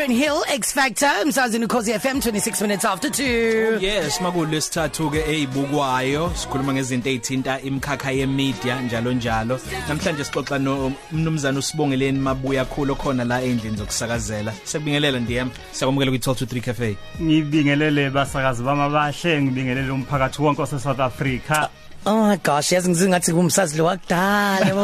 Lauren Hill X Factor umsazini ukhosi FM 26 minutes after 2 Yes makulu lesithathu ke eyibukwayo. Sikhuluma ngezinto ezithinta imkhakha yemedia njalo njalo. Namhlanje sixoxa nomnumzana usibongeleni mabuya khulu khona la endlini zokusakazela. Sekubingelela ndiyem siyakwamukela kwi 1223 cafe. Ngibingelele basakazi bamabahle ngibingelele umphakathi wonke wase South Africa. Oh my gosh yazi ngizingathi kumsazi lo wakudala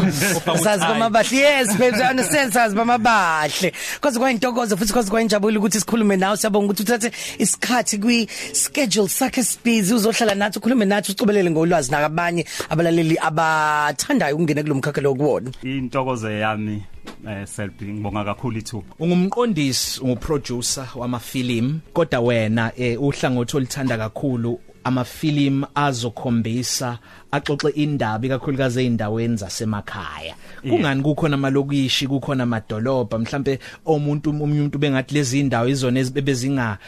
umsazi bamabahle yes baby I understand sazi bamabahle because kwayintokozo futhi because kwayinjabulo ukuthi sikhulume nawe siyabonga ukuthi uthathe isikhathi kwi schedule sakhe busy uzohlala nathi ukhulume nathi ucobelele ngolwazi nakabanye abalaleli abathandayo ukungena kulomkhakha lokuwona intokozo yami eh selbi ngibonga kakhulu ithuba. Ungumqondisi unguproducer wamafilimu kodwa wena eh, uhlangothi olithanda kakhulu amafilimu azokhombisa axoxe indaba ikakhulukazi eindaweni zasemakhaya. Kungani kukhona amalokishi kukhona amadolobha? Mhlambe omuntu umuntu bengathi lezi indawo izona ezibezinga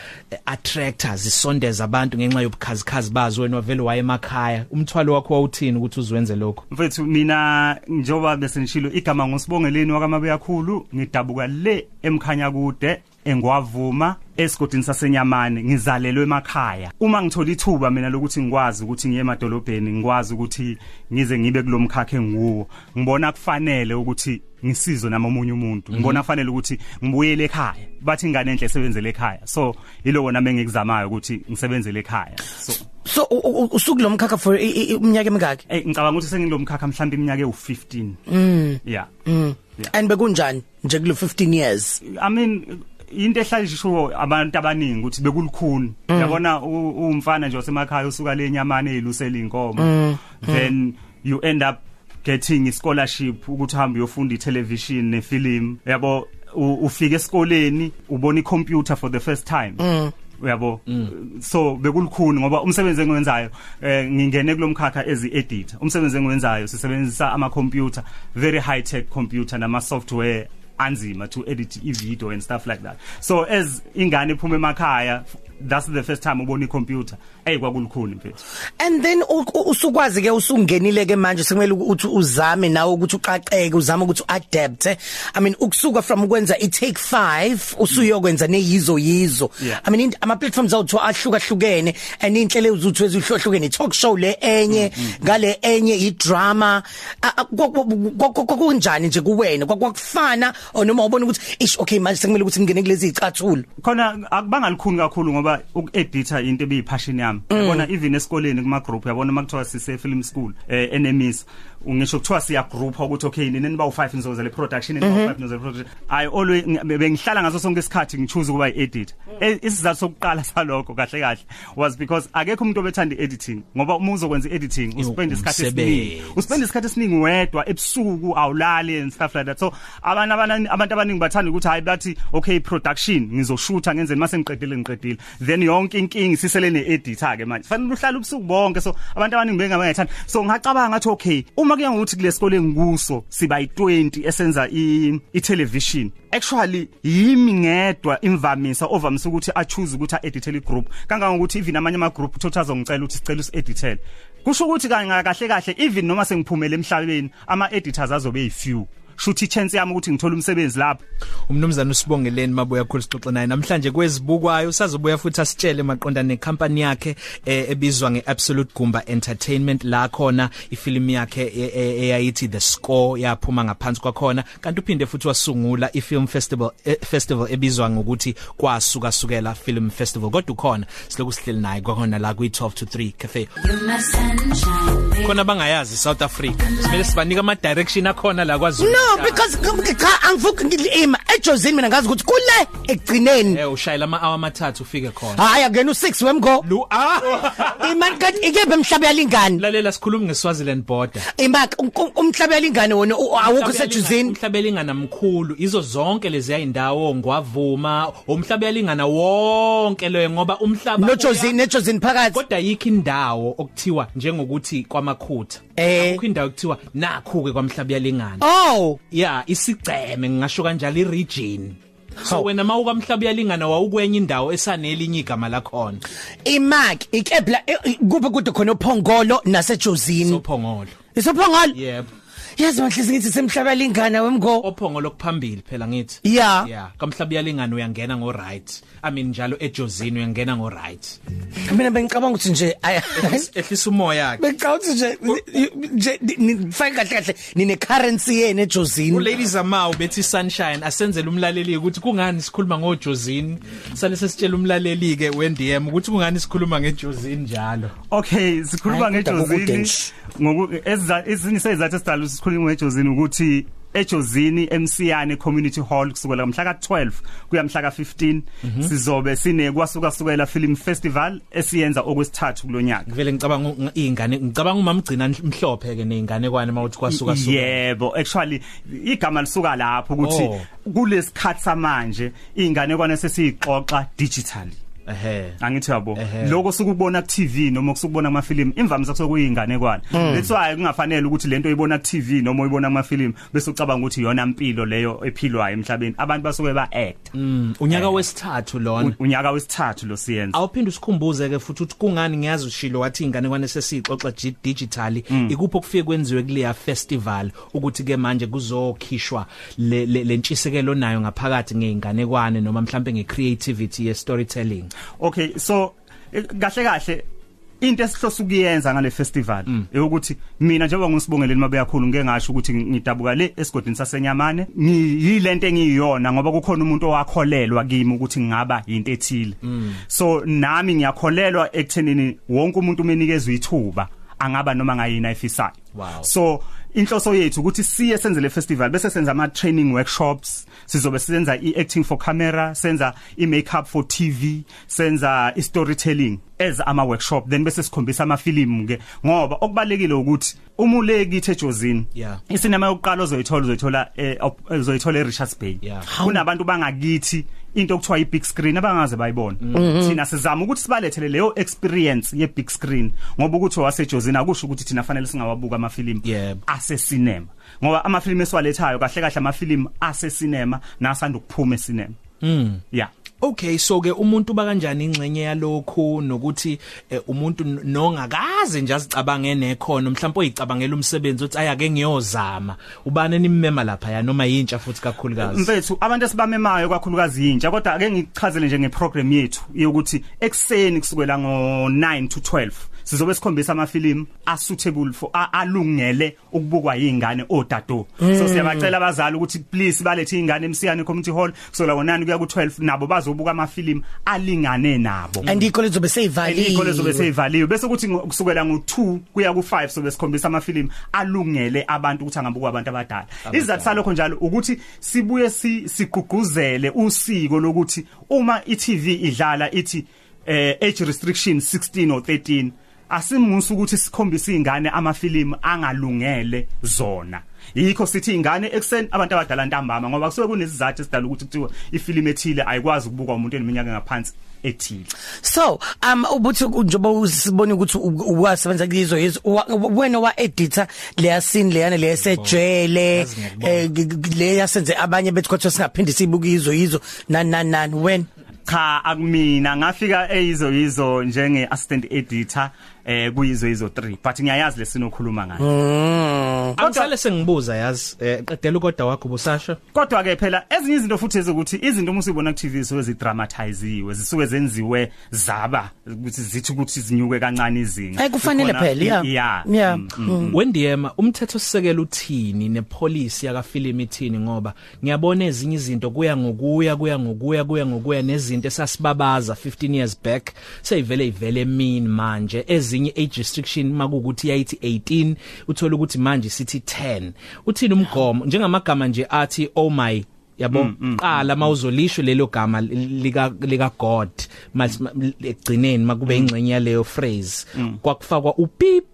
attractors zisondeza abantu ngenxa yobukhazikhazi bazo wena vele waye emakhaya. Umthwalo wakho wawuthini ukuthi uzwenze lokho mfethu mina njoba bese ngishilo igama ngosibongeleni wakamabuyakhulu ngidabuka le emkhanya kude. Engwavuma esigodini sasenyamane ngizalelwe emakhaya. Uma ngithola ithuba mina lokuthi ngikwazi ukuthi ngiye emadolobheni ngikwazi ukuthi ngize ngibe kulomkhakha enguwo ngibona kufanele ukuthi ngisizo nami omunye umuntu ngibona kufanele ukuthi ngibuyele ekhaya. Bathi ingane enhle sebenzele ekhaya. So yiloko nami engikuzamayo ukuthi ngisebenzele ekhaya. So so usukulomkhakha for iminyaka emingaki? Eh ngicabanga ukuthi sengilomkhakha mhlawumbe iminyaka ewu15 mm. Yeah. Mm. And bekunjani nje kulo 15 years? I mean into ehlalisho abantu abaningi ukuthi bekulukhuni. Yabona umfana nje wasemakhaya usuka lenyamane ezilusela inkomo then you end up getting a scholarship ukuthi uhambe uyofunda itelevision nefilm. Yabo ufika esikoleni ubona icomputer for the first time. Uyabo? So bekulukhuni ngoba umsebenzi engiwenzayo eh ngingene kulomkhakha as editor umsebenzi engiwenzayo sisebenzisa ama computer very high tech computer nama software anzima to edit i-video and stuff like that. So as ingane iphuma emakhaya that's the first time ubona i-computer. Hey kwakulukhuni mfethu. And then usukwazi ke usungenile ke manje sekumele ukuthi uzame nawe ukuthi uqaqeke uzame ukuthi adapt i mean ukusuka from ukwenza i take 5 usuyokwenza neyizo yizo. I mean ama platforms awuthiwa ahluka hlukene and inhlelo uzuthu ezihlohlukene talk show le enye ngale enye i drama kwakunjani nje kuwena? Kwakufana noma ubona ukuthi ish okay manje sekumele ukuthi ngene kulezi izicathulo khona akubangalikhuni kakhulu ngoba ukuedita into ebiyipassion yami. Yabona even esikoleni kuma group yabona makuthiwa sise film school eh enemis ngisho kuthiwa siya group ukuthi okay nini ba u5 nizoza le production ni ba u5 nizoza le production. I always bengihlala ngaso sonke isikhathi ngichoose ukuba iedit. Isizathu sokuqala salokho kahle kahle was because akekho umuntu obethanda editing ngoba uma uzokwenza editing uspend isikhathi esiningi. Uspend isikhathi esiningi wedwa ebusuku awulali and stuff like that. So abantu abantu abaningi bathanda ukuthi hayi bathi okay production ngizoshutha ngenzeni mase ngiqedile ngiqedile. Then yonke inkingi sisele ne editor ke manje. Fanele uhlale ubusuku bonke. So abantu abaningi bengabangathanda so ngicabanga ngathi okay uma kuya ngokuthi kule sikole ngikuso siba yi20 esenza i television actually yimi ngedwa imvamisa ovamisa ukuthi a choose ukuthi a edit le group kangangokuthi even amanye ama group uthola azongicela ukuthi sicela usi editele kusho ukuthi kanye kahle kahle even noma sengiphumele emhlabeni ama editors azobe yifew shuthi chance yami ukuthi ngithola umsebenzi lapha. Umnumzana usibongeleni mabuya khulu sixoxe naye namhlanje kwezibukwayo sazobuya futhi asitshele maqonda necompany yakhe ebizwa ngeAbsolute Gumba Entertainment. La khona ifilm yakhe eyayithi The Score yaphuma ngaphansi kwakhona. Kanti uphinde futhi wasungula ifilm festival festival ebizwa ngokuthi kwasuka sukela film festival. Kodwa ukhona siloku sihleli naye kwakhona la kwi 12 to 3 cafe. Khona bangayazi South Africa. Simele sibanika ama direction akhona la kwaZulu. No because cha angivuki ngilima. Ejozini mina ngazi ukuthi kule ekugcineni. Eh ushayela ama hour amathathu ufike khona. Hayi akena u6 wemgo. Lu ah imani kanti ikephe emhlabe yalingani? Lalela sikhuluma ngeSwaziland border. Imaka umhlabe yalingani wona awukho sejuzini umhlabe yalingana mkhulu. Izo zonke lezi ayindawo ngwavuma. Umhlabe yalingana wonke lo ngoba umhlaba nojozini nejozini phakathi. Kodwa yikho indawo okuthiwa njengokuthi kwamakhutha. Eh. akukho indawo ekuthiwa nakhu ke kwamhlaba yalingana. Oh. Yeah isigceme ngingasho kanjalo iregion. So Hawu. wena mawuka mhlaba yalingana wawukwenye indawo esanelinye igama lakhona. Imak ikepla kuphi kude khona uphongolo nasejozini? Sophongolo. Isophongolo? Yebo. Yazi manhlisi ngithi semhlaba lingana wemgo. Ophongo lokuphambili phela ngithi. Yeah. yeah kamhlaba yalingana uyangena ngo right i mean njalo ejozini uyangena ngo right mina bengicabanga ukuthi nje ehlisa umoya yakhe bengicabanga ukuthi nje nje nifake kahle kahle nine currency yene ejozini. Uladies amaw bethi sunshine asenzele umlaleli ukuthi kungani sikhuluma ngojozini? Sale sesitshela umlaleli ke weNDM ukuthi kungani sikhuluma ngejozini njalo? Okay sikhuluma ngejozini nje. ngoku eziza- ezinye sezathu esidala sikhuluma ngejozini ukuthi ejozini eMsiyane Community Hall kusukela mhla ka12 kuya mhla ka15 sizobe sine kwasuka kusukela film festival esiyenza okwesithathu kulonyaka vele ngicabanga izingane ngicabanga umama ugcina mhlophe ke nezingane kwane mawuthi kwasuka suka yebo actually igama lisuka lapho ukuthi Oh. kulesikhathi samanje izingane kwane sesiyixoxa digitally. Ehe. Angithi yabo Ehhe. lokho sukubona ku TV noma kusukubona ama film imvamisa kusokuyingane kwane that's why kungafanele ukuthi lento uyibona ku TV noma uyibona ama film bese ucabanga ukuthi iyona impilo leyo ephilwayo emhlabeni. Abantu basuke ba act Mm, unyaka wesithathu lona. Unyaka wesithathu lo siyenza. Awuphinde usikhumbuze ke futhi ukuthi kungani ngiyazi ushilo wathi ingane kwane sesixoxa ji- digitally? Mm. ikupho kufike kwenziwe kuleya festival ukuthi ke manje kuzokhishwa le le- le ntshisekelo nayo ngaphakathi ngeingane kwane noma mhlambe ngecreativity ye storytelling okay so eh, kahle kahle into esihlosa ukuyenza ngale festival ukuthi mina njengoba ngusibongeleni mabe yakhulu ngeke ngasho ukuthi ngidabuka le esigodini sasenyamane. Ngiyilento engiyiyona ngoba kukhona umuntu owakholelwa kimi ukuthi ngingaba into ethile. So nami ngiyakholelwa ekuthenini wonke umuntu umenikezwe ithuba angaba noma ngayini ayifisayo. Wow. so inhloso yethu ukuthi siye senze le festival bese senza ama training workshops. Sizobe senza i acting for camera senza i makeup for TV senza i storytelling as ama workshop then bese sikhombisa ama film ke. Ngoba okubalekile ukuthi umuleki ethejozini Yeah. isinema yokuqala ozoyithola uzoyithola eh, uzoyithola eRichards Bay. Yeah. kunabantu bangakithi into okuthiwa i big screen abangaze bayibona thina sizama ukuthi sibalethele leyo experience ye big screen ngoba ukuthi wasejozini akusho ukuthi thina fanele singawabuka ama film Yebo. ase cinema ngoba ama film esiwalethayo kahle kahle ama film ase cinema nasanda ukuphuma e cinema mm yeah. Okay so ke umuntu bakanjani ingxenye yalokho nokuthi eh, umuntu nongakaze nje azicabange nekhono mhlawumbe oyicabangela umsebenzi uthi ayake ngiyozama. Ubane nimmema lapha ya noma yintsha futhi kakhulukazi? Mfethu abantu esibamemayo kakhulukazi intsha kodwa ake ngichazele nje ngeprogram yethu yokuthi ekseni kusukela ngo 9 to 12 sizobe sikhombisa amafilimu asuitable for a- alungele ukubukwa yingane odado so siyabacela abazali ukuthi please balethe ingane emsiyane community hall. Kusukela ngo9 kuya ku 12 nabo bazobuka amafilimu alingane nabo. And ikole zobe seyivaliwe. Ikole zobe seyivaliwe. Bese kuthi ngo- kusukela ngo2 kuya ku5 sobe sikhombisa amafilimu alungele abantu ukuthi angabukwa abantu abadala. Izathu salokho njalo ukuthi sibuye si siguguzele usiko lokuthi uma iTV idlala ithi eh age restriction 16 or 13 asimusa ukuthi sikhombise izingane amafilimu angalungele zona. Yikho sithi ingane ekseni abantu abadala ntambama ngoba kusuke kunesizathu esidala ukuthi kuthiwa ifilimu ethile ayikwazi ukubukwa umuntu eneminyaka ngaphansi ethile. So um ubuthi njoba usibona ukuthi u- wasebenza kuyizo yizo wena wa editor leya scene leyana ngiyakubona. eh, leya senze abanye bethu kodwa singaphindi sibuke yizo yizo nani nani nani when? Cha akumina. Ngafika eyizo yizo njenge assistant editor eh kuyizo yizo 3 but ngiyayazi lesinokhuluma ngayo. Mm. Angisale sengibuza yazi eh, qedela ukoda wakho busasho kodwa ke phela ezinye izinto futhi ezokuthi izinto uma usibona ku TV zisuke zidramatiziwe zisuke zenziwe zaba ukuthi zithi ukuthi zinyuke kancane izinga. Ay, kufanele Kukhona- phela, yeah. yeah Yeah. mm, mm. wendiyema umthetho sisekelo uthini nepolicy yakafilm ithini? Ngoba ngiyabona ezinye izinto kuya ngokuya kuya ngokuya kuya ngokuya nezinto esasibabaza 15 years back seyivele ivele mean manje ezinye age restriction makukuthi yayithi 18 uthola ukuthi manje sithi 10 uthini umgomo? Njengamagama nje athi oh my yabo? Qala mawuzolisho lelo gama lika lika God. Mas- ma- ekugcineni makube ingxenye yaleyo phrase. Kwakufakwa upip.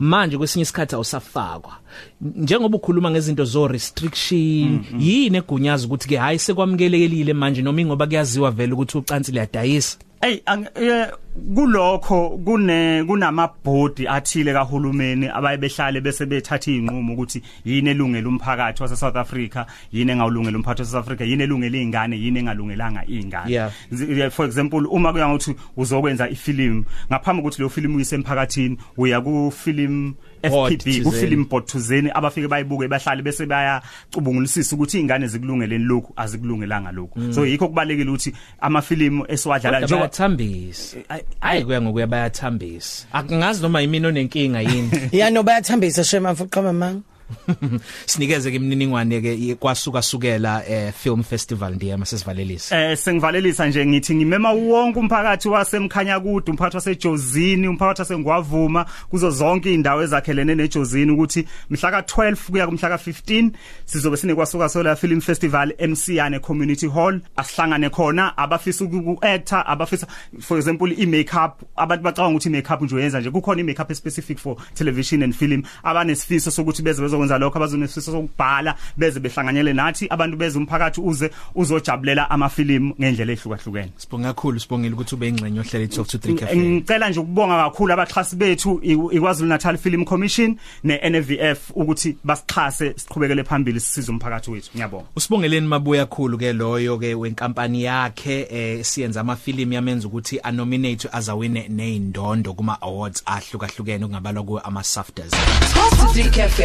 Manje kwesinye isikhathi awusafakwa. Njengoba ukhuluma ngezinto zo restriction yini egunyaza ukuthi ke hayi sekwamukelekile manje noma ingoba kuyaziwa vele ukuthi ucansi liyadayisa Ey ang- eh, kulokho kune kunamabhodi athile kahulumeni abaye behlale bese bethatha izinqumo ukuthi yini elungela umphakathi wase South Africa yini engawulungela umphakathi wase South Africa yini elungela izingane yini engalungelanga izingane Yeah. Zi- for example uma kuya ngokuthi uzokwenza ifilimu ngaphambi kokuthi leyo filimu uyise emphakathini uya ku film Board FPB thizeni. ku film board thuzeni abafike bayibuke bahlale bese bayacubungulisisa ukuthi izingane zikulungeleni lokhu azikulungelanga lokhu so yikho kubalekile ukuthi amafilimu esiwadlala Kodwa njengoba bayathambisa hayi kuya ngokuya bayathambisa. Akungazi noma yimini onenkinga yini. Ya no bayathambisa shema mfuqa mama sinikeze ke imininingwane ke kwasuka sukela eh film festival ndiye masesivalelisa Eh sengivalelisa nje ngithi ngimema wonke umphakathi wasemkhanya kude umphakathi wasejozini umphakathi wasengwavuma kuzo zonke indawo ezakhelene nejozini ukuthi mhla ka12 kuya kumhla ka15 sizobe sinekwasuka sola film festival eMsiyane community hall. Asihlangane khona abafisa ukuactor abafisa for example i makeup abantu bacabanga ukuthi i makeup nje uyenza nje kukhona i makeup specific for television and film. Abanesifiso sokuthi beze bezokwenza lokho abazonesifiso sokubhala beze behlanganyele nathi abantu beze umphakathi uze uzojabulela amafilimu ngendlela ehlukahlukene. Sibonga kakhulu sibongile ukuthi ube ingcenye ohlele talk to 3 cafe. ngicela nje ukubonga kakhulu abaxhasi bethu i- iKwaZulu Natal Film Commission neNVF ukuthi basixhase siqhubekele phambili sisize umphakathi wethu. Ngiyabonga. Usibongeleni mabuya kakhulu ke loyo ke wenkampani yakhe eh siyenza amafilimu yamenza ukuthi anominate azawine nezindondo kuma awards ahlukahlukene kungabalwa ku ama SAFTAs Top 3 Cafe.